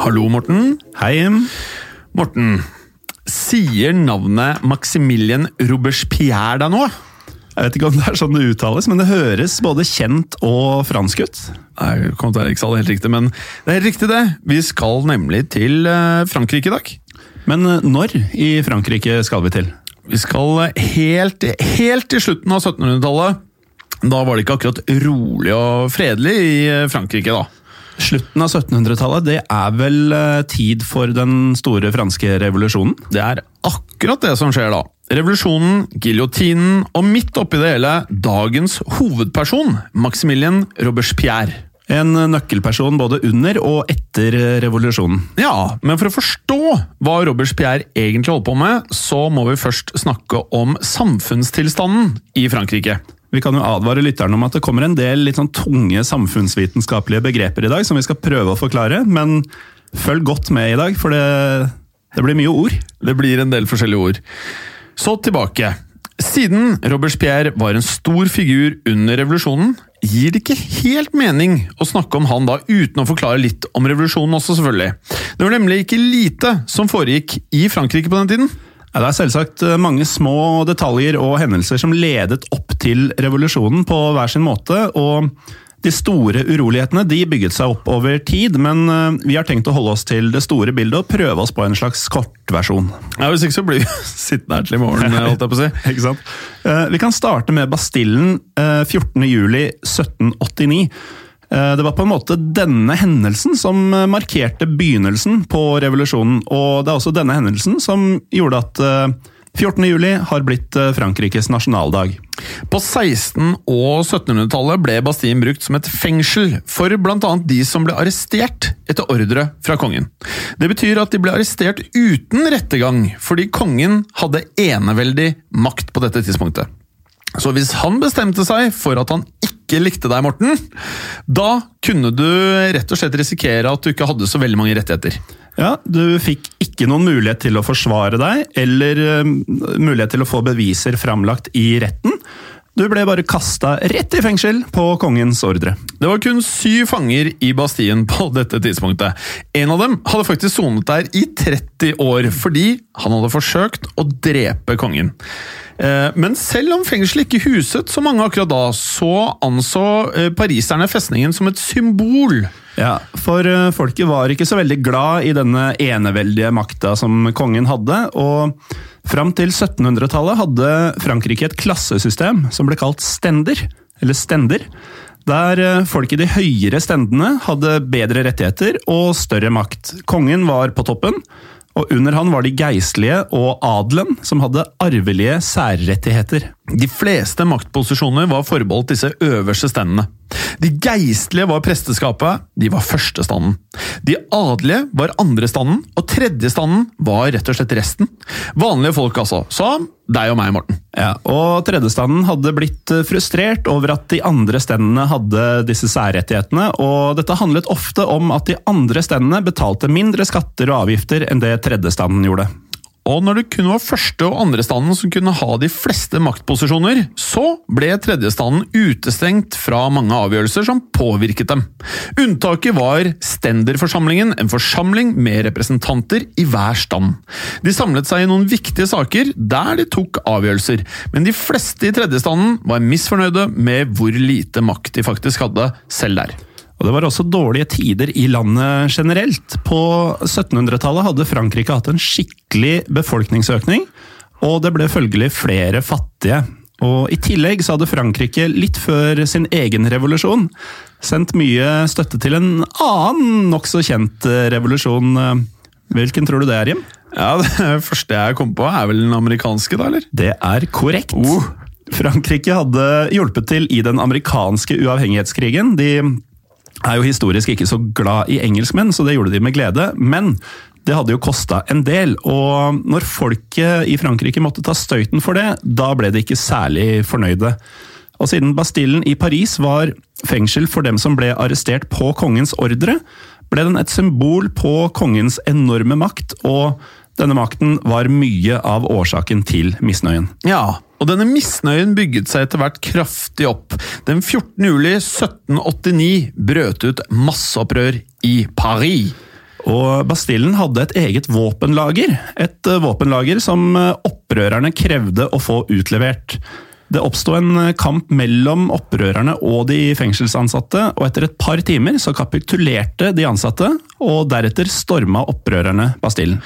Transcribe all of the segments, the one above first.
Hallo, Morten. Hei, Jim. Morten, sier navnet Maximilien Robespierre deg noe? Jeg vet ikke om det er sånn det uttales, men det høres både kjent og fransk ut. Nei, kommer til Eriksal, helt riktig, men det er helt riktig, det. Vi skal nemlig til eh, Frankrike i dag. Men eh, når i Frankrike skal vi til? Vi skal helt, helt til slutten av 1700-tallet. Da var det ikke akkurat rolig og fredelig i eh, Frankrike, da. Slutten av 1700-tallet, det er vel eh, tid for den store franske revolusjonen? Det er akkurat det som skjer da. Revolusjonen, giljotinen og midt oppi det hele dagens hovedperson, Maximilien Robespierre. En nøkkelperson både under og etter revolusjonen. Ja, men for å forstå hva Robespierre egentlig holdt på med, så må vi først snakke om samfunnstilstanden i Frankrike. Vi kan jo advare lytterne om at det kommer en del litt sånn tunge samfunnsvitenskapelige begreper i dag, som vi skal prøve å forklare, men følg godt med i dag, for det, det blir mye ord. Det blir en del forskjellige ord. Så tilbake. Siden Robespierre var en stor figur under revolusjonen, gir det ikke helt mening å snakke om han da uten å forklare litt om revolusjonen også, selvfølgelig. Det var nemlig ikke lite som foregikk i Frankrike på den tiden. Ja, det er selvsagt eh, mange små detaljer og hendelser som ledet opp til revolusjonen på hver sin måte. og de store urolighetene de bygget seg opp over tid, men eh, vi har tenkt å holde oss til det store bildet og prøve oss på en slags kortversjon. Ja, Hvis ikke så blir vi sittende her til i morgen, eh, holdt jeg på å si. ikke sant? Vi kan starte med Bastillen 14.07.1789. Det var på en måte denne hendelsen som eh, markerte begynnelsen på revolusjonen, og det er også denne hendelsen som gjorde at eh, 14. juli har blitt eh, Frankrikes nasjonaldag. På 1600- og 1700-tallet ble Bastien brukt som et fengsel for bl.a. de som ble arrestert etter ordre fra kongen. Det betyr at de ble arrestert uten rettergang, fordi kongen hadde eneveldig makt på dette tidspunktet. Så hvis han bestemte seg for at han ikke likte deg, Morten, da kunne du rett og slett risikere at du ikke hadde så veldig mange rettigheter. Ja, Du fikk ikke noen mulighet til å forsvare deg, eller eh, mulighet til å få beviser framlagt i retten. Du ble bare kasta rett i fengsel på kongens ordre. Det var kun syv fanger i Bastien på dette tidspunktet. En av dem hadde faktisk sonet der i 30 år, fordi han hadde forsøkt å drepe kongen. Eh, Men selv om fengselet ikke huset så mange akkurat da, så anså eh, pariserne festningen som et symbol. Ja, For eh, folket var ikke så veldig glad i denne eneveldige makta som kongen hadde, og fram til 1700-tallet hadde Frankrike et klassesystem som ble kalt stender, eller stender, der folk i de høyere stendene hadde bedre rettigheter og større makt. Kongen var på toppen, og under han var de geistlige og adelen, som hadde arvelige særrettigheter. De fleste maktposisjoner var forbeholdt disse øverste stendene. De geistlige var presteskapet, de var førstestanden. De adelige var andrestanden, og tredjestanden var rett og slett resten. Vanlige folk, altså. Som deg og meg, Morten. Ja, og tredjestanden hadde blitt eh, frustrert over at de andre stendene hadde disse særrettighetene, og dette handlet ofte om at de andre stendene betalte mindre skatter og avgifter enn det tredjestanden gjorde. Og når det kun var første- og andrestanden som kunne ha de fleste maktposisjoner, så ble tredjestanden utestengt fra mange avgjørelser som påvirket dem. Unntaket var stenderforsamlingen, en forsamling med representanter i hver stand. De samlet seg i noen viktige saker der de tok avgjørelser, men de fleste i tredjestanden var misfornøyde med hvor lite makt de faktisk hadde selv der. Og Det var også dårlige tider i landet generelt. På 1700-tallet hadde Frankrike hatt en skikkelig befolkningsøkning, og det ble følgelig flere fattige. Og I tillegg så hadde Frankrike, litt før sin egen revolusjon, sendt mye støtte til en annen nokså kjent eh, revolusjon. Hvilken tror du det er, Jim? Ja, Det første jeg kom på, er vel den amerikanske, da, eller? Det er korrekt. Oh. Frankrike hadde hjulpet til i den amerikanske uavhengighetskrigen. De er jo historisk ikke så glad i engelskmenn, så det gjorde de med glede. Men det hadde jo kosta en del, og når folket i Frankrike måtte ta støyten for det, da ble de ikke særlig fornøyde. Og siden Bastillen i Paris var fengsel for dem som ble arrestert på kongens ordre, ble den et symbol på kongens enorme makt, og denne makten var mye av årsaken til misnøyen. Ja, og denne misnøyen bygget seg etter hvert kraftig opp. Den 14. juli 1789 brøt ut masseopprør i Paris. Og Bastillen hadde et eget våpenlager. Et eh, våpenlager som eh, opprørerne krevde å få utlevert. Det oppsto en eh, kamp mellom opprørerne og de fengselsansatte, og etter et par timer så kapitulerte de ansatte, og deretter storma opprørerne Bastillen.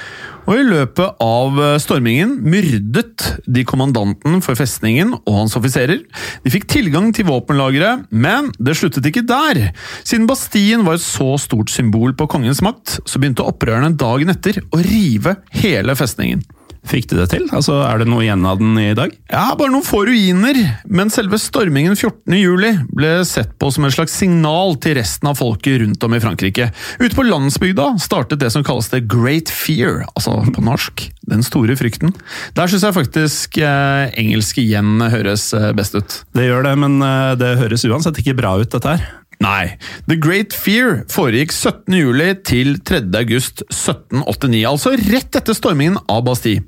Og I løpet av stormingen myrdet de kommandanten for festningen og hans offiserer. De fikk tilgang til våpenlageret, men det sluttet ikke der. Siden Bastien var et så stort symbol på kongens makt, så begynte opprørerne dagen etter å rive hele festningen. Fikk de det til? Altså, Er det noe igjen av den i dag? Ja, bare noen få ruiner, men selve stormingen 14. juli ble sett på som et slags signal til resten av folket rundt om i Frankrike. Ute på landsbygda startet det som kalles The Great Fear, altså på norsk Den store frykten. Der syns jeg faktisk eh, engelsk igjen høres eh, best ut. Det gjør det, men eh, det høres uansett ikke bra ut, dette her. Nei. The Great Fear foregikk 17. juli til 3. august 1789, altså rett etter stormingen av Bastille.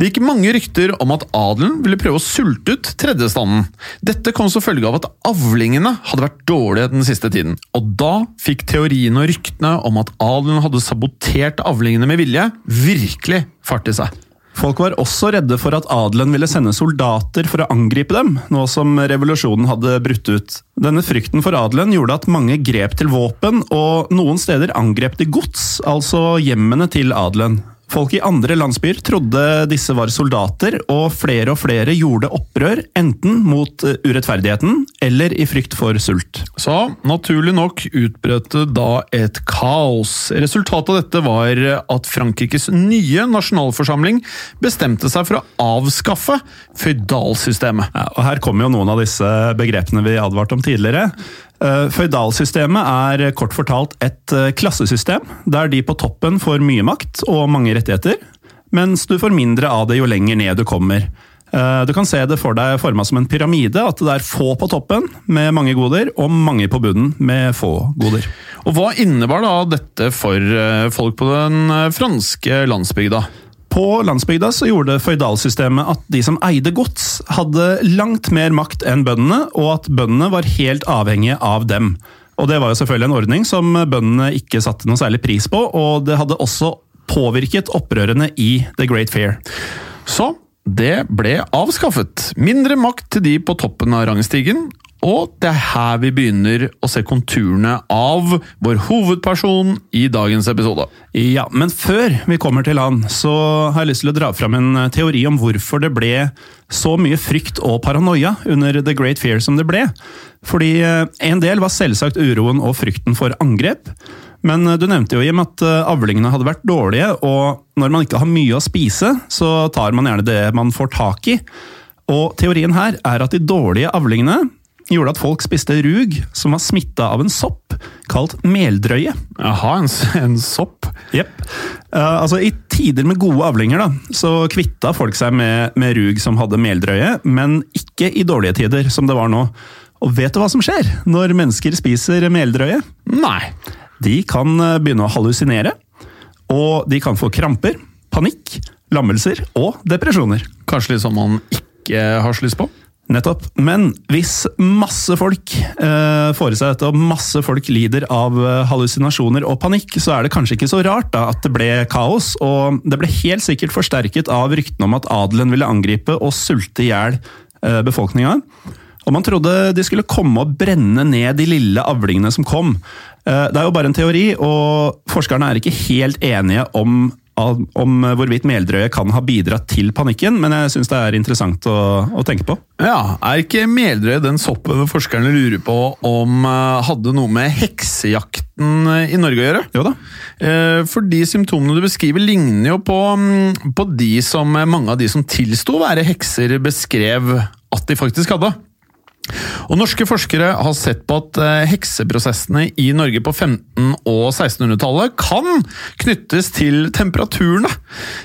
Det gikk mange rykter om at adelen ville prøve å sulte ut tredjestanden. Dette kom som følge av at avlingene hadde vært dårlige den siste tiden. Og da fikk teoriene og ryktene om at adelen hadde sabotert avlingene med vilje, virkelig fart i seg. Folk var også redde for at adelen ville sende soldater for å angripe dem, nå som revolusjonen hadde brutt ut. Denne frykten for adelen gjorde at mange grep til våpen, og noen steder angrep de gods, altså hjemmene til adelen. Folk i andre landsbyer trodde disse var soldater, og flere og flere gjorde opprør, enten mot eh, urettferdigheten eller i frykt for sult. Så naturlig nok utbrøt det da et kaos. Resultatet av dette var at Frankrikes nye nasjonalforsamling bestemte seg for å avskaffe føydalsystemet. Ja, og her kommer jo noen av disse begrepene vi advarte om tidligere. Uh, Føydalsystemet er kort fortalt et uh, klassesystem, der de på toppen får mye makt og mange rettigheter, mens du får mindre av det jo lenger ned du kommer. Du kan se det for deg forma som en pyramide, at det er få på toppen med mange goder, og mange på bunnen med få goder. Og Hva innebar da dette for folk på den franske landsbygda? På landsbygda så gjorde føydalsystemet at de som eide gods, hadde langt mer makt enn bøndene, og at bøndene var helt avhengige av dem. Og Det var jo selvfølgelig en ordning som bøndene ikke satte noe særlig pris på, og det hadde også påvirket opprørene i The Great Fair. Så det ble avskaffet. Mindre makt til de på toppen av rangstigen, og det er her vi begynner å se konturene av vår hovedperson i dagens episode. Ja, men før vi kommer til han, så har jeg lyst til å dra fram en teori om hvorfor det ble så mye frykt og paranoia under The Great Fear som det ble. Fordi eh, en del var selvsagt uroen og frykten for angrep. Men eh, du nevnte jo, Jim, at eh, avlingene hadde vært dårlige, og når man ikke har mye å spise, så tar man gjerne det man får tak i. Og teorien her er at de dårlige avlingene gjorde at folk spiste rug som var smitta av en sopp kalt meldrøye. Jaha, en, en sopp? Jepp. Uh, altså, I tider med gode avlinger da, så kvitta folk seg med, med rug som hadde meldrøye, men ikke i dårlige tider, som det var nå. Og vet du hva som skjer når mennesker spiser meldrøye? Nei. De kan eh, begynne å hallusinere, og de kan få kramper, panikk, lammelser og depresjoner. Kanskje litt sånn man ikke har så lyst på? Nettopp. Men hvis masse folk eh, får i seg dette, og masse folk lider av eh, hallusinasjoner og panikk, så er det kanskje ikke så rart da, at det ble kaos. Og det ble helt sikkert forsterket av ryktene om at adelen ville angripe og sulte i hjel eh, befolkninga. Og man trodde de skulle komme og brenne ned de lille avlingene som kom. Eh, det er jo bare en teori, og forskerne er ikke helt enige om om hvorvidt meldrøye kan ha bidratt til panikken, men jeg syns det er interessant å, å tenke på. Ja, Er ikke meldrøye den soppen forskerne lurer på om eh, hadde noe med heksejakten eh, i Norge å gjøre? Jo da. Eh, For de symptomene du beskriver, ligner jo på, mm, på de som eh, mange av de som tilsto å være hekser, beskrev at de faktisk hadde. Og Norske forskere har sett på at eh, hekseprosessene i Norge på 1500- og 1600-tallet kan knyttes til temperaturene.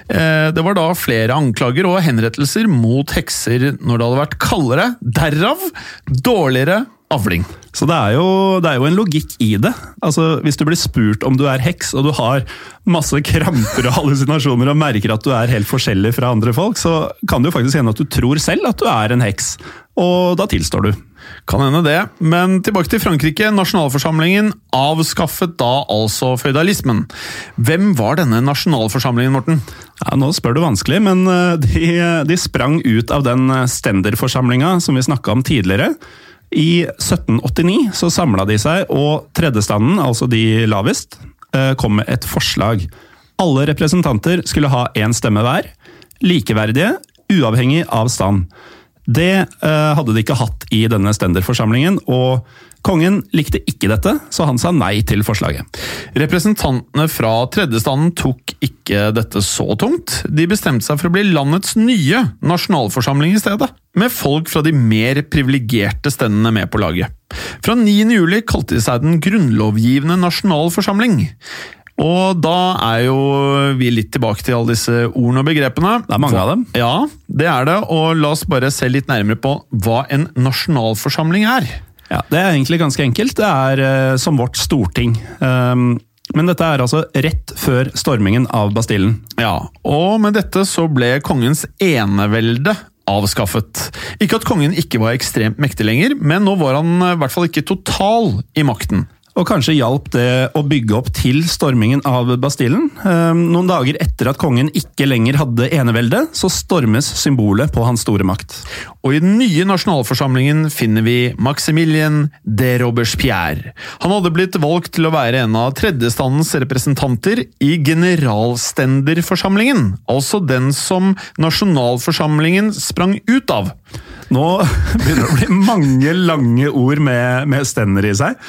Eh, Det var da flere anklager og henrettelser mot hekser når det hadde vært kaldere, derav dårligere avling. Så det er, jo, det er jo en logikk i det. Altså, Hvis du blir spurt om du er heks, og du har masse kramper og hallusinasjoner og merker at du er helt forskjellig fra andre folk, så kan det jo faktisk hende at du tror selv at du er en heks. Og da tilstår du. Kan hende det, men tilbake til Frankrike. Nasjonalforsamlingen avskaffet da altså føydalismen. Hvem var denne nasjonalforsamlingen, Morten? Ja, Nå spør du vanskelig, men eh, de, de sprang ut av den stenderforsamlinga som vi snakka om tidligere. I 1789 så samla de seg, og tredjestanden, altså de lavest, eh, kom med et forslag. Alle representanter skulle ha én stemme hver. Likeverdige, uavhengig av stand. Det eh, hadde de ikke hatt i denne stenderforsamlingen, og kongen likte ikke dette, så han sa nei til forslaget. Representantene fra tredjestanden tok ikke dette så tungt. De bestemte seg for å bli landets nye nasjonalforsamling i stedet, med folk fra de mer privilegerte stendene med på laget. Fra 9. juli kalte de seg Den grunnlovgivende nasjonalforsamling. Og da er jo vi litt tilbake til alle disse ordene og begrepene. Det er mange av dem. Ja, det er det, og la oss bare se litt nærmere på hva en nasjonalforsamling er. Ja, Det er egentlig ganske enkelt. Det er eh, som vårt storting. Um, men dette er altså rett før stormingen av Bastillen. Ja, og med dette så ble kongens enevelde avskaffet. Ikke at kongen ikke var ekstremt mektig lenger, men nå var han i hvert fall ikke total i makten. Og kanskje hjalp det å bygge opp til stormingen av Bastillen. Um, noen dager etter at kongen ikke lenger hadde enevelde, så stormes symbolet på hans store makt. Og i den nye nasjonalforsamlingen finner vi Maximilien de Robespierre. Han hadde blitt valgt til å være en av tredjestandens representanter i generalstenderforsamlingen, altså den som nasjonalforsamlingen sprang ut av. Nå begynner det å bli mange lange ord med, med stender i seg.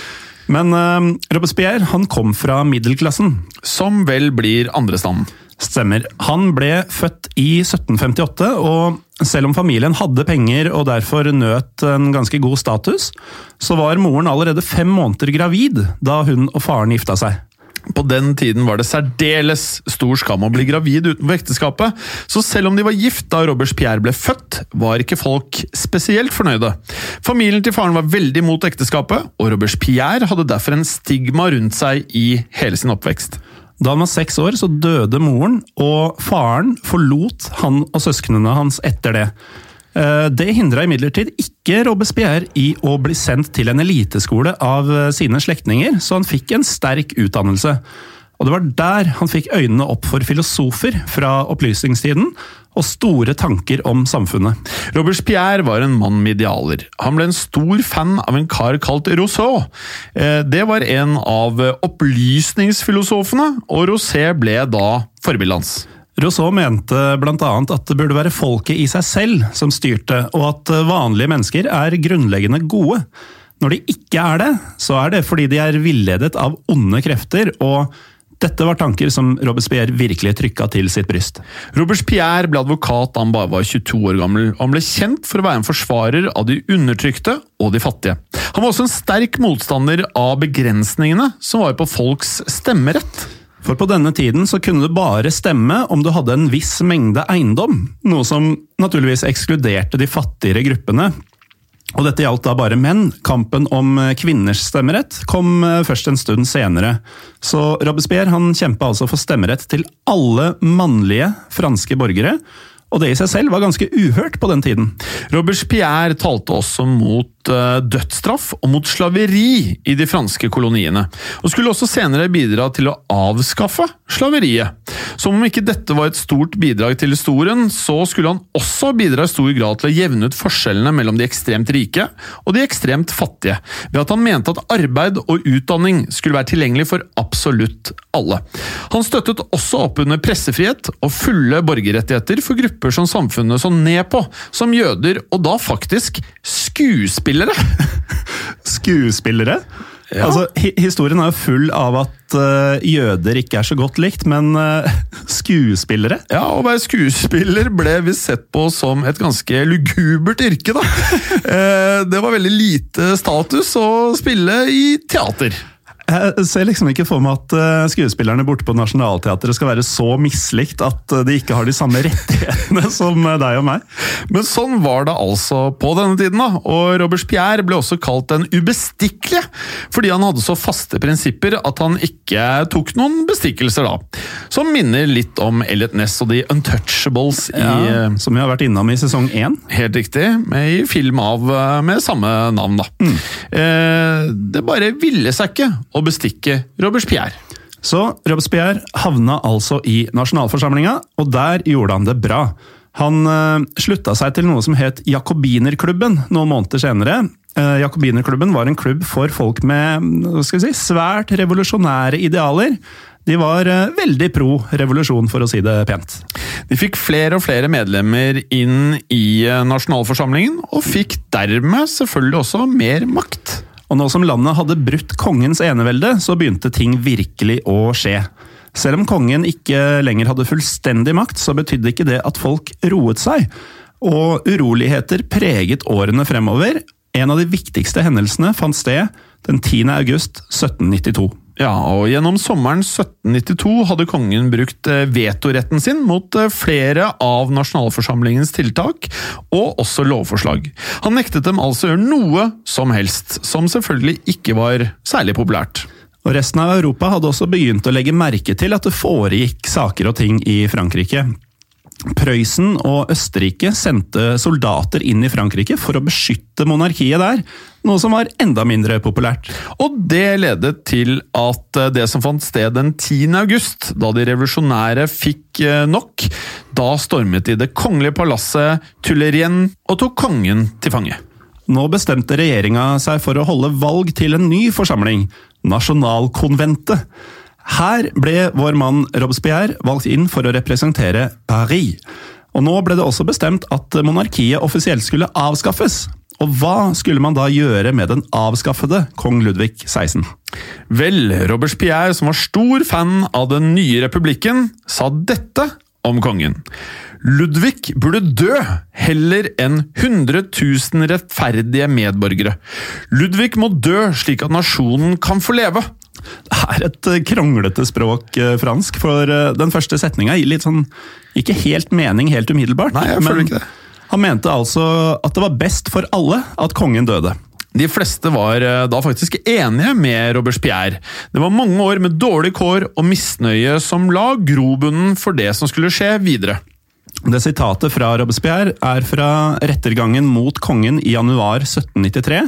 Men uh, Robespierre han kom fra middelklassen. Som vel blir andrestanden. Stemmer. Han ble født i 1758, og selv om familien hadde penger og derfor nøt en ganske god status, så var moren allerede fem måneder gravid da hun og faren gifta seg. På den tiden var det særdeles stor skam å bli gravid utenfor ekteskapet, så selv om de var gift da Robespierre ble født, var ikke folk spesielt fornøyde. Familien til faren var veldig mot ekteskapet, og Robespierre hadde derfor en stigma rundt seg i hele sin oppvekst. Da han var seks år, så døde moren, og faren forlot han og søsknene hans etter det. Eh, Det hindra imidlertid ikke Robespierre i å bli sendt til en eliteskole av eh, sine slektninger, så han fikk en sterk utdannelse. Og det var der han fikk øynene opp for filosofer fra opplysningstiden, og store tanker om samfunnet. Robespierre var en mann med idealer. Han ble en stor fan av en kar kalt Rousseau. Eh, Det var en av opplysningsfilosofene, og Rousseau ble da forbildet hans. Rousseau mente bl.a. at det burde være folket i seg selv som styrte, og at vanlige mennesker er grunnleggende gode. Når de ikke er det, så er det fordi de er villedet av onde krefter, og Dette var tanker som Robespierre virkelig trykka til sitt bryst. Robespierre ble advokat da han bare var 22 år gammel, og han ble kjent for å være en forsvarer av de undertrykte og de fattige. Han var også en sterk motstander av begrensningene som var på folks stemmerett. For på denne tiden så kunne du bare stemme om du hadde en viss mengde eiendom, noe som naturligvis ekskluderte de fattigere gruppene. Og dette gjaldt da bare menn. Kampen om kvinners stemmerett kom eh, først en stund senere. Så Robespierre han kjempa altså for stemmerett til alle mannlige franske borgere. Og det i seg selv var ganske uhørt på den tiden. Robespierre talte også mot uh, dødsstraff og mot slaveri i de franske koloniene, og skulle også senere bidra til å avskaffe slaveriet. Som om ikke dette var et stort bidrag til historien, så skulle han også bidra i stor grad til å jevne ut forskjellene mellom de ekstremt rike og de ekstremt fattige, ved at han mente at arbeid og utdanning skulle være tilgjengelig for absolutt alle. Han støttet også opp under pressefrihet og fulle borgerrettigheter for grupper som samfunnet så ned på, som jøder, og da faktisk skuespillere. Skuespillere? Ja. Altså, hi historien er jo full av at uh, jøder ikke er så godt likt, men uh, skuespillere? Ja, å være skuespiller ble vi sett på som et ganske lugubert yrke, da. uh, det var veldig lite status å spille i teater. Jeg ser liksom ikke for meg at eh, skuespillerne borte på Nationaltheatret skal være så mislikt at eh, de ikke har de samme rettighetene som eh, deg og meg. Men sånn var det altså på denne tiden, da. Og Robespierre ble også kalt den ubestikkelige, fordi han hadde så faste prinsipper at han ikke tok noen bestikkelser, da. Som minner litt om Elliot Ness og The Untouchables i ja, Som vi har vært innom i sesong én. Helt riktig, med i film av med samme navn, da. Mm. Eh, det bare ville seg ikke å bestikke Robespierre. Så Robespierre havna altså i nasjonalforsamlinga, og der gjorde han det bra. Han uh, slutta seg til noe som het Jakobinerklubben noen måneder senere. Uh, Jakobinerklubben var en klubb for folk med si, svært revolusjonære idealer. De var uh, veldig pro revolusjon, for å si det pent. De fikk flere og flere medlemmer inn i nasjonalforsamlingen, og fikk dermed selvfølgelig også mer makt. Og nå som landet hadde brutt kongens enevelde, så begynte ting virkelig å skje. Selv om kongen ikke lenger hadde fullstendig makt, så betydde ikke det at folk roet seg. Og uroligheter preget årene fremover. En av de viktigste hendelsene fant sted den 10. august 1792. Ja, og Gjennom sommeren 1792 hadde kongen brukt eh, vetoretten sin mot eh, flere av nasjonalforsamlingens tiltak, og også lovforslag. Han nektet dem altså å gjøre noe som helst, som selvfølgelig ikke var særlig populært. Og Resten av Europa hadde også begynt å legge merke til at det foregikk saker og ting i Frankrike. Prøysen og Østerrike sendte soldater inn i Frankrike for å beskytte monarkiet der, noe som var enda mindre populært. Og det ledet til at eh, det som fant sted den 10. august, da de revolusjonære fikk eh, nok, da stormet de det kongelige palasset Tullerien og tok kongen til fange. Nå bestemte regjeringa seg for å holde valg til en ny forsamling, Nasjonalkonventet. Her ble vår mann Robespierre valgt inn for å representere Paris. Og nå ble det også bestemt at monarkiet offisielt skulle avskaffes. Og hva skulle man da gjøre med den avskaffede kong Ludvig 16? Vel, Robespierre, som var stor fan av den nye republikken, sa dette om kongen. Ludvig burde dø heller enn 100 000 rettferdige medborgere. Ludvig må dø slik at nasjonen kan få leve. Det er et eh, kronglete språk, eh, fransk, for eh, den første setninga gir litt sånn Ikke helt mening helt umiddelbart. Nei, jeg føler ikke det. Han mente altså at det var best for alle at kongen døde. De fleste var da faktisk enige med Robespierre. Det var mange år med dårlig kår og misnøye som la grobunnen for det som skulle skje videre. Det Sitatet fra Robespierre er fra rettergangen mot kongen i januar 1793,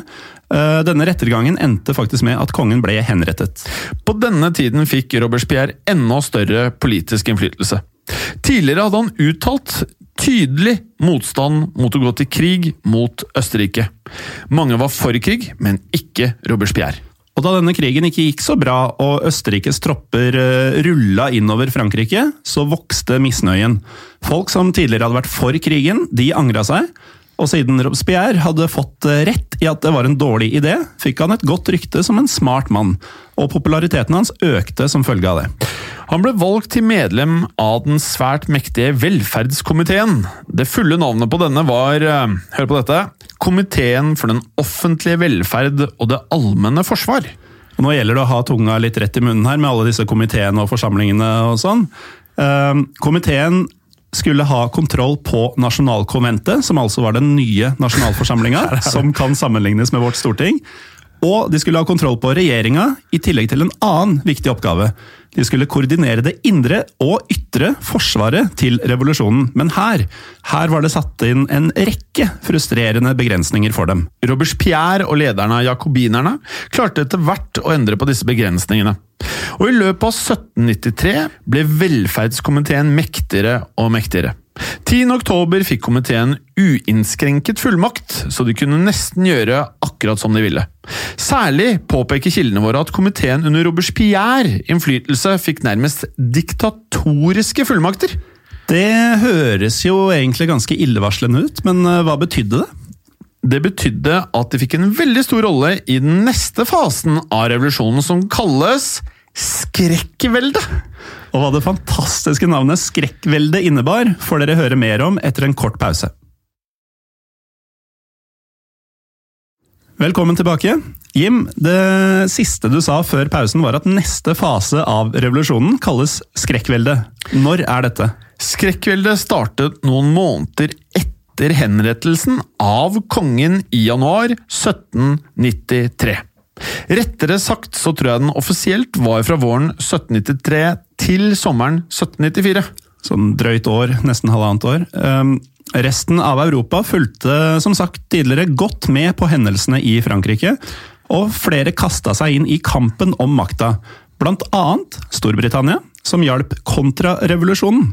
Eh, denne rettergangen endte faktisk med at kongen ble henrettet. På denne tiden fikk Robespierre enda større politisk innflytelse. Tidligere hadde han uttalt tydelig motstand mot å gå til krig mot Østerrike. Mange var for krig, men ikke Robespierre. Og Da denne krigen ikke gikk så bra og Østerrikes tropper eh, rulla innover Frankrike, så vokste misnøyen. Folk som tidligere hadde vært for krigen, de angra seg. Og siden Robespierre hadde fått eh, rett i at det var en dårlig idé, fikk han et godt rykte som en smart mann, og populariteten hans økte som følge av det. Han ble valgt til medlem av den svært mektige Velferdskomiteen. Det fulle navnet på denne var, eh, hør på dette, Komiteen for den offentlige velferd og det allmenne forsvar. Nå gjelder det å ha tunga litt rett i munnen her, med alle disse komiteene og forsamlingene og sånn. Eh, Komiteen skulle ha kontroll på nasjonalkonventet, som altså var den nye nasjonalforsamlinga, som kan sammenlignes med vårt storting. Og de skulle ha kontroll på regjeringa, i tillegg til en annen viktig oppgave. De skulle koordinere det indre og ytre forsvaret til revolusjonen. Men her, her var det satt inn en rekke frustrerende begrensninger for dem. Robespierre og lederne av jakobinerne klarte etter hvert å endre på disse begrensningene. Og i løpet av 1793 ble velferdskomiteen mektigere og mektigere. 10. oktober fikk komiteen uinnskrenket fullmakt, så de kunne nesten gjøre akkurat som de ville. Særlig påpeker kildene våre at komiteen under Robespierre innflytelse fikk nærmest diktatoriske fullmakter. Det høres jo egentlig ganske illevarslende ut, men eh, hva betydde det? Det betydde at de fikk en veldig stor rolle i den neste fasen av revolusjonen, som kalles skrekkvelde. Og hva det fantastiske navnet Skrekkvelde innebar, får dere høre mer om etter en kort pause. Velkommen tilbake. Jim, det siste du sa før pausen var at neste fase av revolusjonen kalles skrekkvelde. Når er dette? Skrekkveldet startet noen måneder etter henrettelsen av kongen i januar 1793. Rettere sagt så tror jeg den offisielt var fra våren 1793 til sommeren 1794. Sånn drøyt år, nesten halvannet år. Um, resten av Europa fulgte som sagt tidligere godt med på hendelsene i Frankrike, og flere kasta seg inn i kampen om makta. Blant annet Storbritannia, som hjalp kontrarevolusjonen.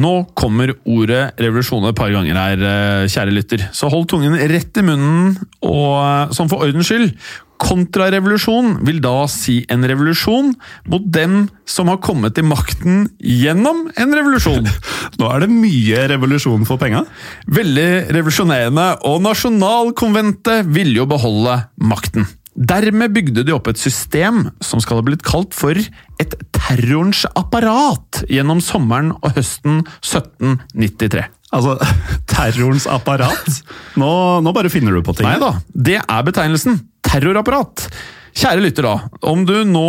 Nå kommer ordet revolusjon et par ganger her, eh, kjære lytter, så hold tungen rett i munnen, og sånn for ordens skyld Kontrarevolusjon vil da si en revolusjon mot dem som har kommet til makten gjennom en revolusjon. Nå er det mye revolusjon for penga. Veldig revolusjonerende, og Nasjonalkonventet ville jo beholde makten. Dermed bygde de opp et system som skal ha blitt kalt for et terrorens apparat gjennom sommeren og høsten 1793. Altså, terrorens apparat? Nå, nå bare finner du på ting. Nei da, det er betegnelsen terrorapparat. Kjære lytter, da. Om du nå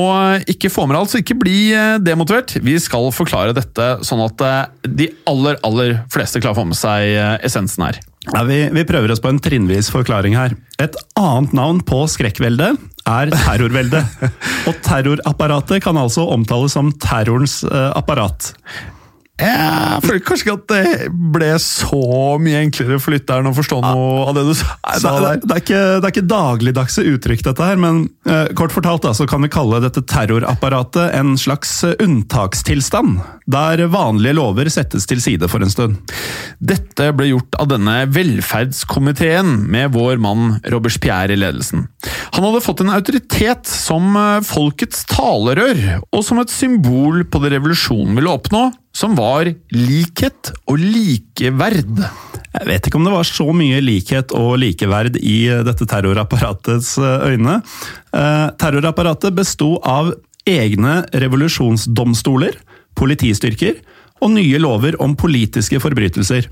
ikke får med alt, så ikke bli eh, demotivert. Vi skal forklare dette sånn at eh, de aller, aller fleste klarer å få med seg eh, essensen her. Ja, vi, vi, prøver oss på en trinnvis forklaring her. Et annet navn på skrekkveldet er terrorveldet. Og terrorapparatet kan altså omtales som terrorens apparat. Jeg føler kanskje ikke at det ble så mye enklere for lytteren å forstå noe av det du sa. Det, det, er ikke, det er ikke dagligdagse uttrykk, dette her, men eh, kort fortalt da, så kan vi kalle dette terrorapparatet en slags unntakstilstand, der vanlige lover settes til side for en stund. Dette ble gjort av denne velferdskomiteen, med vår mann Robespierre i ledelsen. Han hadde fått en autoritet som eh, folkets talerør, og som et symbol på det revolusjonen ville oppnå, som var likhet og likeverd. Jeg vet ikke om det var så mye likhet og likeverd i eh, dette terrorapparatets eh, øyne. Terrorapparatet besto av egne revolusjonsdomstoler, politistyrker og nye lover om politiske forbrytelser.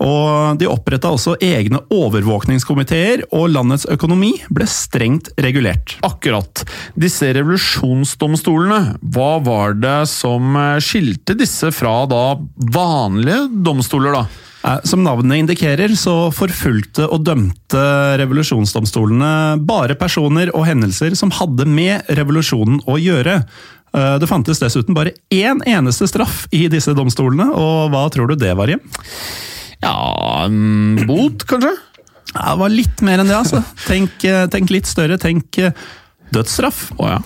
Og De oppretta også egne overvåkningskomiteer, og landets økonomi ble strengt regulert. Akkurat. Disse revolusjonsdomstolene, hva var det som skilte disse fra da vanlige domstoler, da? Eh, som navnet indikerer, så forfulgte og dømte revolusjonsdomstolene bare personer og hendelser som hadde med revolusjonen å gjøre. Eh, det fantes dessuten bare én eneste straff i disse domstolene, og hva tror du det var, Jim? Ja en Bot, kanskje? Ja, det var litt mer enn det, altså. Tenk, eh, tenk litt større. Tenk eh, dødsstraff. Oh, ja.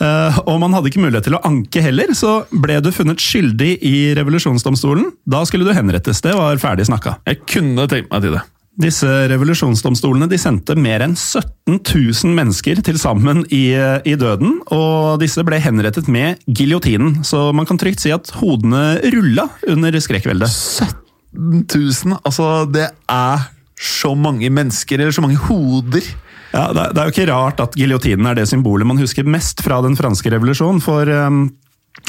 Uh, og man hadde ikke mulighet til å anke heller, så ble du funnet skyldig i revolusjonsdomstolen. Da skulle du henrettes. Det var ferdig snakka. Jeg kunne tenkt meg til det. Disse revolusjonsdomstolene de sendte mer enn 17 000 mennesker til sammen i, i, døden, og disse ble henrettet med giljotinen. Så man kan trygt si at hodene rulla under skrekkveldet. 17 000, altså det er så mange mennesker, eller så mange hoder. Ja, det, er- det er jo ikke rart at giljotinen er det symbolet man husker mest fra den franske revolusjonen. For, um,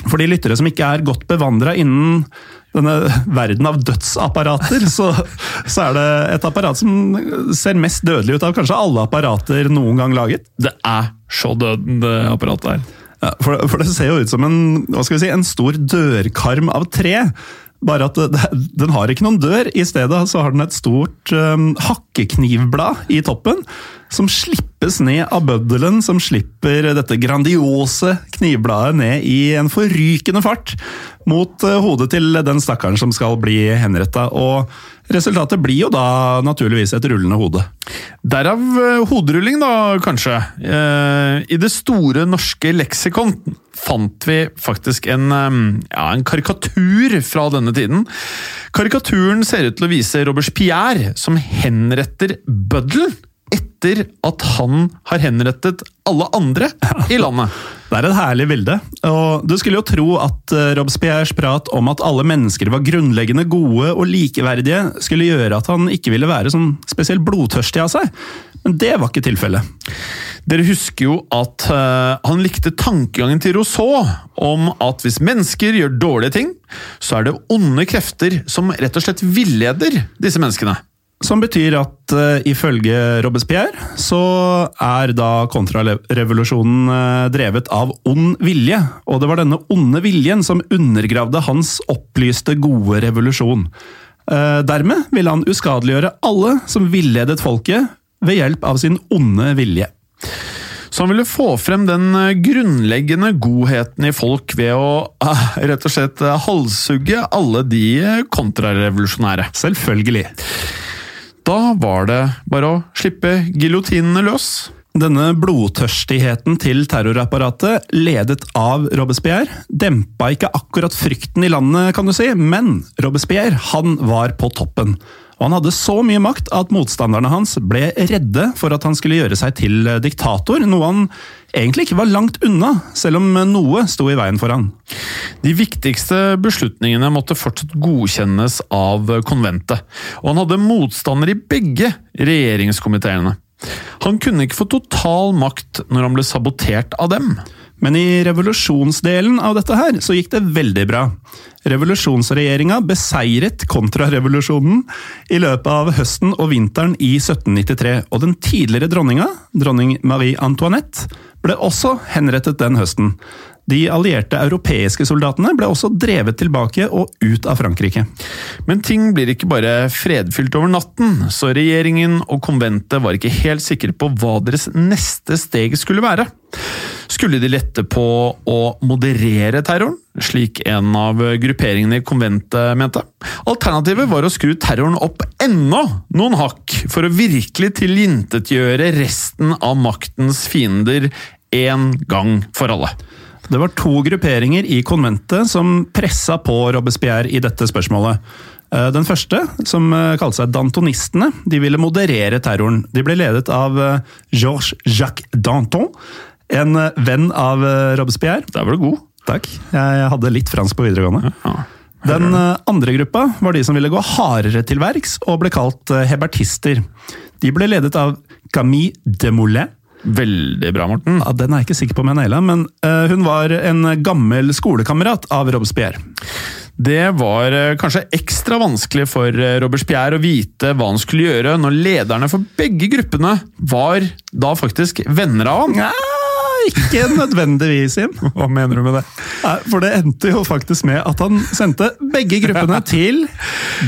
for de lyttere som ikke er godt bevandra innen denne verden av dødsapparater, så, så er det et apparat som ser mest dødelig ut av kanskje alle apparater noen gang laget. Det er så dødende apparatet her. Ja, for, for det ser jo ut som en, hva skal vi si, en stor dørkarm av tre. Bare at den har ikke noen dør. I stedet så har den et stort um, hakkeknivblad i toppen, som slippes ned av bøddelen, som slipper dette grandiose knivbladet ned i en forrykende fart mot uh, hodet til den stakkaren som skal bli henretta. Og resultatet blir jo da naturligvis et rullende hode. Derav eh, hoderulling, da, kanskje. Eh, I det store norske leksikon fant vi faktisk en, eh, ja, en karikatur fra denne tiden. Karikaturen ser ut til å vise Robespierre som henretter bøddelen etter at han har henrettet alle andre i landet. Det er et herlig bilde, og du skulle jo tro at eh, Robespierres prat om at alle mennesker var grunnleggende gode og likeverdige, skulle gjøre at han ikke ville være sånn spesielt blodtørstig av seg, men det var ikke tilfellet. Dere husker jo at eh, han likte tankegangen til Rousseau om at hvis mennesker gjør dårlige ting, så er det onde krefter som rett og slett villeder disse menneskene. Som betyr at uh, ifølge Robespierre så er da kontrarevolusjonen uh, drevet av ond vilje. Og det var denne onde viljen som undergravde hans opplyste, gode revolusjon. Uh, dermed ville han uskadeliggjøre alle som villedet folket ved hjelp av sin onde vilje. Så han ville få frem den grunnleggende godheten i folk ved å rett og slett halshugge alle de kontrarevolusjonære. Selvfølgelig. Da var det bare å slippe giljotinene løs. Denne blodtørstigheten til terrorapparatet, ledet av Robespierre, dempa ikke akkurat frykten i landet, kan du si, men Robespierre han var på toppen. Og han hadde så mye makt at motstanderne hans ble redde for at han skulle gjøre seg til diktator, noe han egentlig ikke var langt unna, selv om noe sto i veien for han. De viktigste beslutningene måtte fortsatt godkjennes av konventet, og han hadde motstander i begge regjeringskomiteene. Han kunne ikke få total makt når han ble sabotert av dem. Men i revolusjonsdelen av dette her, så gikk det veldig bra. Revolusjonsregjeringa beseiret kontrarevolusjonen i løpet av høsten og vinteren i 1793, og den tidligere dronninga, dronning Marie Antoinette, ble også henrettet den høsten. De allierte europeiske soldatene ble også drevet tilbake og ut av Frankrike. Men ting blir ikke bare fredfylt over natten, så regjeringen og konventet var ikke helt sikre på hva deres neste steg skulle være. Skulle de lette på å moderere terroren, slik en av grupperingene i konventet mente? Alternativet var å skru terroren opp enda noen hakk, for å virkelig tilintetgjøre resten av maktens fiender en gang for alle. Det var to grupperinger i konventet som pressa på Robespierre i dette spørsmålet. Eh, Den første, som eh, kalte seg dantonistene, de ville moderere terroren. De ble ledet av eh, Georges Jacques Danton, en venn av Robespierre. Der var du god. Takk. Jeg hadde litt fransk på videregående. Den andre gruppa var de som ville gå hardere til verks, og ble kalt hebertister. De ble ledet av Camille Desmoulins. Veldig bra, Morten. Ja, den er jeg ikke sikker på om jeg naila, men hun var en gammel skolekamerat av Robespierre. Det var kanskje ekstra vanskelig for Robespierre å vite hva han skulle gjøre, når lederne for begge gruppene var da faktisk venner av ham. Ja, ikke nødvendigvis, Jim. Hva mener du med det? Nei, for det endte jo faktisk med at han sendte begge gruppene til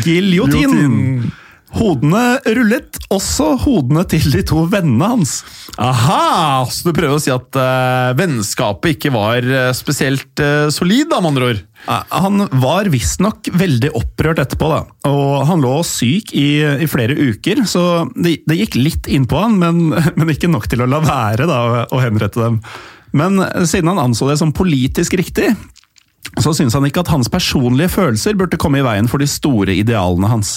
giljotin. Hodene rullet, også hodene til de to vennene hans. Aha! Så du prøver å si at uh, vennskapet ikke var uh, spesielt uh, solid, da, med andre ord? Han var visstnok veldig opprørt etterpå, da. Og han lå syk i, i flere uker, så det, det, gikk litt inn på han, men, men, ikke nok til å la være da, å henrette dem. Men siden han anså det som politisk riktig, så syns han ikke at hans personlige følelser burde komme i veien for de store idealene hans.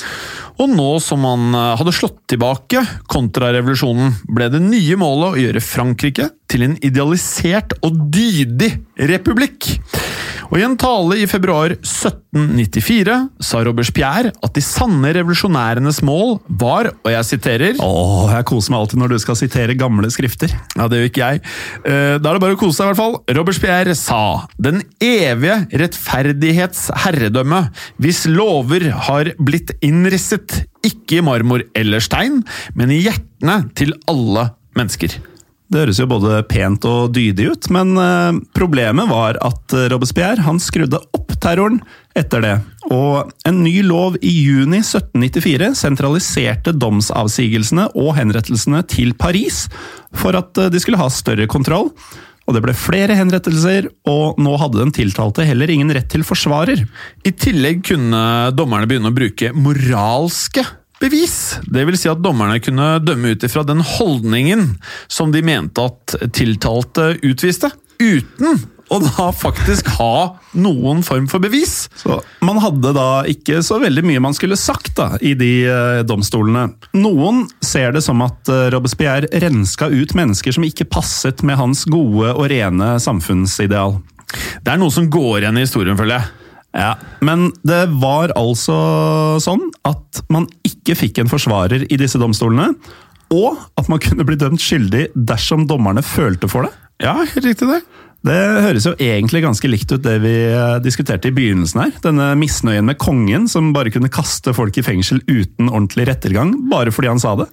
Og nå som han eh, hadde slått tilbake kontrarevolusjonen, ble det nye målet å gjøre Frankrike til en idealisert og dydig republikk. Og I en tale i februar 1794 sa Robespierre at de sanne revolusjonærenes mål var, og jeg siterer Åh, jeg koser meg alltid når du skal sitere gamle skrifter. Ja, det gjør ikke jeg. Eh, Da er det bare å kose seg, i hvert fall. Robespierre sa den evige rettferdighets herredømme, hvis lover har blitt innrisset, ikke i marmor eller stein, men i hjertene til alle mennesker. Det høres jo både pent og dydig ut, men eh, problemet var at eh, Robespierre han skrudde opp terroren etter det. Og en ny lov i juni 1794 sentraliserte domsavsigelsene og henrettelsene til Paris for at eh, de skulle ha større kontroll. Og det ble flere henrettelser, og nå hadde den tiltalte heller ingen rett til forsvarer. I tillegg kunne dommerne begynne å bruke moralske bevis. Det vil si at dommerne kunne dømme ut ifra den holdningen som de mente at tiltalte utviste, uten å da faktisk ha noen form for bevis. Så Man hadde da ikke så veldig mye man skulle sagt da, i de eh, domstolene. Noen ser det som at eh, Robespierre renska ut mennesker som ikke passet med hans gode og rene samfunnsideal. Det er noe som går igjen i historien, føler jeg. Ja, Men det var altså sånn at man ikke fikk en forsvarer i disse domstolene, og at man kunne bli dømt skyldig dersom dommerne følte for det. Ja, riktig det. Det høres jo egentlig ganske likt ut det vi eh, diskuterte i begynnelsen her. Denne misnøyen med kongen som bare kunne kaste folk i fengsel uten ordentlig rettergang, bare fordi han sa det.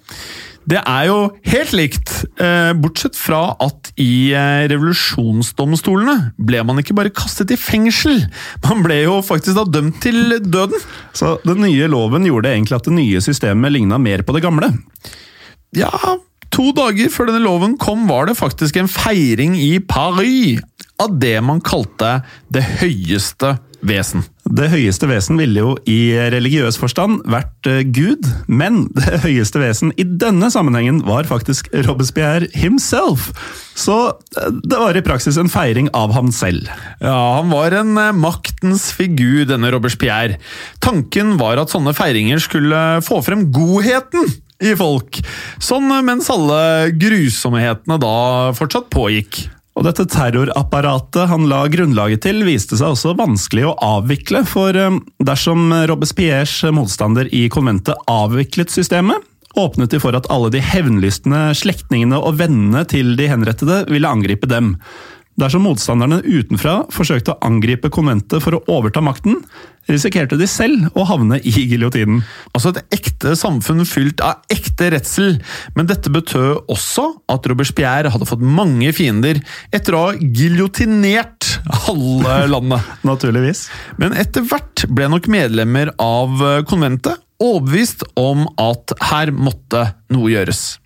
Det er jo helt likt, eh, bortsett fra at i eh, revolusjonsdomstolene ble man ikke bare kastet i fengsel, man ble jo faktisk da dømt til døden. Så den nye loven gjorde egentlig at det nye systemet ligna mer på det gamle. Ja, to dager før denne loven kom, var det faktisk en feiring i Paris av det man kalte det høyeste vesen. Det høyeste vesen ville jo i religiøs forstand vært eh, Gud, men det høyeste vesen i denne sammenhengen var faktisk Robespierre himself. Så eh, det var i praksis en feiring av ham selv. Ja, han var en eh, maktens figur, denne Robespierre. Tanken var at sånne feiringer skulle få frem godheten i folk, sånn mens alle grusomhetene da fortsatt pågikk. Og dette terrorapparatet han la grunnlaget til, viste seg også vanskelig å avvikle, for eh, dersom Robespierres motstander i konventet avviklet systemet, åpnet de for at alle de hevnlystne slektningene og vennene til de henrettede ville angripe dem. Dersom motstanderne utenfra forsøkte å angripe konventet for å overta makten, risikerte de selv å havne i giljotinen. Altså et ekte samfunn fylt av ekte redsel, men dette betød også at Robespierre hadde fått mange fiender etter å ha giljotinert halve landet. Naturligvis. Men etter hvert ble nok medlemmer av konventet overbevist om at her måtte noe gjøres.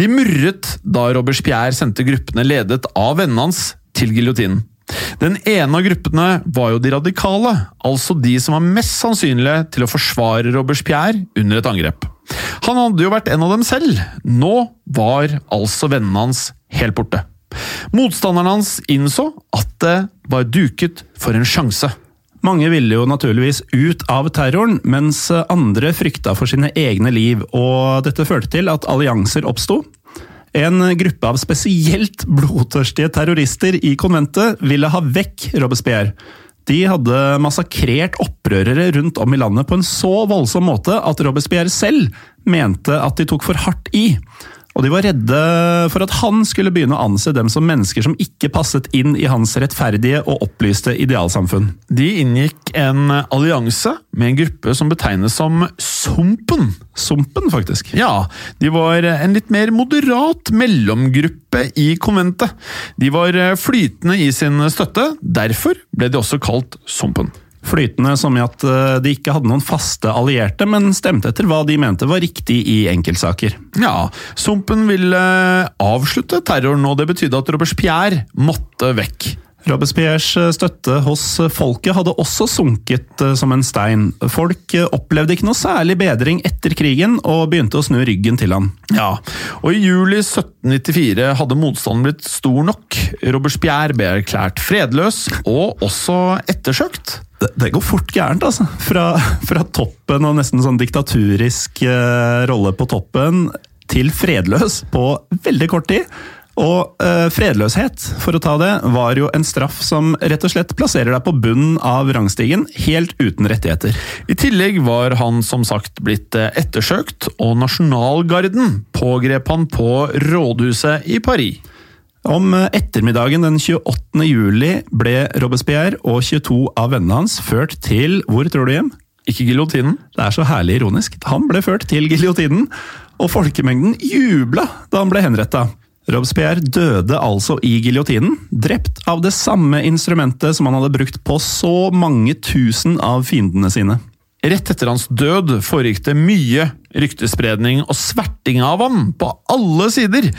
De murret da Robespierre sendte gruppene ledet av vennene hans til giljotinen. Den ene av gruppene var jo de radikale, altså de som var mest sannsynlige til å forsvare Robespierre under et angrep. Han hadde jo vært en av dem selv. Nå var altså vennene hans helt borte. Motstanderen hans innså at det var duket for en sjanse. Mange ville jo naturligvis ut av terroren, mens andre frykta for sine egne liv, og dette førte til at allianser oppsto. En gruppe av spesielt blodtørstige terrorister i konventet ville ha vekk Robespierre. De hadde massakrert opprørere rundt om i landet på en så voldsom måte at Robespierre selv mente at de tok for hardt i. Og de var redde for at han skulle begynne å anse dem som mennesker som ikke passet inn i hans rettferdige og opplyste idealsamfunn. De inngikk en allianse med en gruppe som betegnes som Sumpen. Sumpen, faktisk. Ja, de var en litt mer moderat mellomgruppe i konventet. De var flytende i sin støtte, derfor ble de også kalt Sumpen. Flytende som i at eh, de ikke hadde noen faste allierte, men stemte etter hva de mente var riktig i enkeltsaker. Ja, Sumpen ville avslutte terroren, og det betydde at Robespierre måtte vekk. Robespierres støtte hos folket hadde også sunket eh, som en stein. Folk eh, opplevde ikke noe særlig bedring etter krigen, og begynte å snu ryggen til han. Ja, og i juli 1794 hadde motstanden blitt stor nok. Robespierre ble erklært fredløs, og også ettersøkt. Det, det går fort gærent, altså. Fra, fra toppen og nesten sånn diktaturisk eh, rolle på toppen til fredløs på veldig kort tid. Og eh, fredløshet, for å ta det, var jo en straff som rett og slett plasserer deg på bunnen av rangstigen, helt uten rettigheter. I tillegg var han som sagt blitt eh, ettersøkt, og nasjonalgarden pågrep han på rådhuset i Paris. Om eh, ettermiddagen den 28. juli ble Robespierre og 22 av vennene hans ført til Hvor tror du hjem? Ikke giljotinen. Det er så herlig ironisk. Han ble ført til giljotinen, og folkemengden jubla da han ble henretta. Robespierre døde altså i giljotinen, drept av det samme instrumentet som han hadde brukt på så mange tusen av fiendene sine. Rett etter hans død foregikk det mye ryktespredning og sverting av ham på alle sider.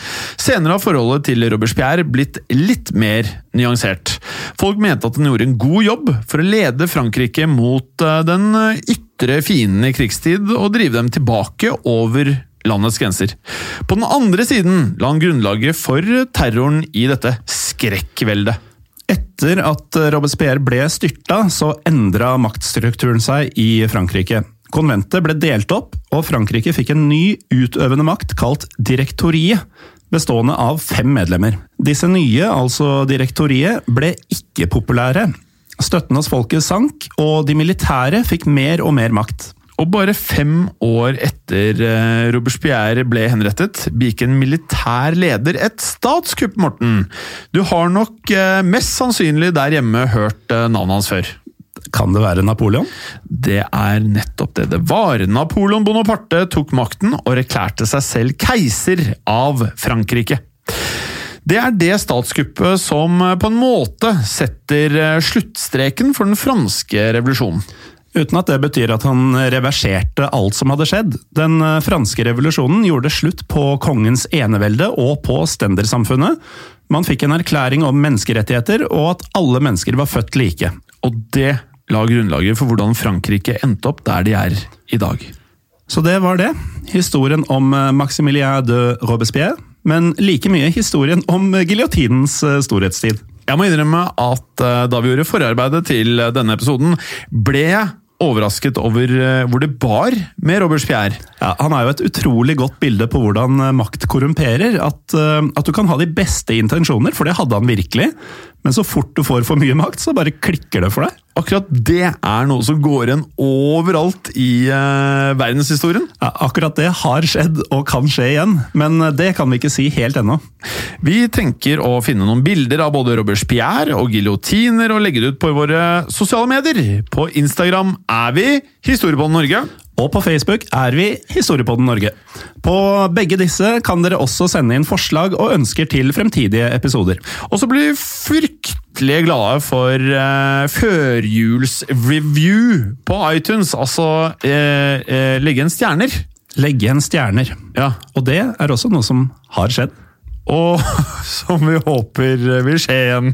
Senere har forholdet til Robert Pierre blitt litt mer nyansert. Folk mente at han gjorde en god jobb for å lede Frankrike mot eh, den ytre fienden i krigstid og drive dem tilbake over landets grenser. På den andre siden la han grunnlaget for terroren i dette skrekkveldet. Etter at Robespierre ble styrta, så endra maktstrukturen seg i Frankrike. Konventet ble delt opp, og Frankrike fikk en ny utøvende makt kalt direktoriet, bestående av fem medlemmer. Disse nye, altså direktoriet, ble ikke populære. Støtten hos folket sank, og de militære fikk mer og mer makt. Og bare fem år etter eh, Robespierre ble henrettet, begikk en militær leder et statskupp, Morten. Du har nok eh, mest sannsynlig der hjemme hørt eh, navnet hans før. Kan det være Napoleon? Det er nettopp det det var. Napoleon Bonaparte tok makten og erklærte seg selv keiser av Frankrike. Det er det statskuppet som på en måte setter sluttstreken for den franske revolusjonen. Uten at det betyr at han reverserte alt som hadde skjedd. Den eh, franske revolusjonen gjorde slutt på kongens enevelde og på stendersamfunnet. Man fikk en erklæring om menneskerettigheter og at alle mennesker var født like. Og det la grunnlaget for hvordan Frankrike endte opp der de er i dag. Så det var det. Historien om eh, Maximilien de Robespierre. Men like mye historien om giljotinens eh, storhetstid. Jeg må innrømme at da vi gjorde forarbeidet til denne episoden, ble jeg overrasket over eh, hvor det bar med Robespierre. Ja, han er jo et utrolig godt bilde på hvordan eh, makt korrumperer. At, eh, at, du kan ha de beste intensjoner, for det hadde han virkelig. Men så fort du får for mye makt, så bare klikker det for deg. Akkurat det er noe som går igjen overalt i uh, verdenshistorien. Ja, akkurat det har skjedd og kan skje igjen, men det kan vi ikke si helt ennå. Vi tenker å finne noen bilder av både Robespierre og giljotiner og legge det ut på våre sosiale medier. På Instagram er vi Historiepodden Norge. Og på Facebook er vi Historiepodden Norge. På begge disse kan dere også sende inn forslag og ønsker til fremtidige episoder. Og så blir vi fryktelig glade for eh, førjulsreview på iTunes. Altså eh, eh, legge igjen stjerner. Legge igjen stjerner. Ja. Og det er også noe som har skjedd. Og som vi håper vil skje igjen.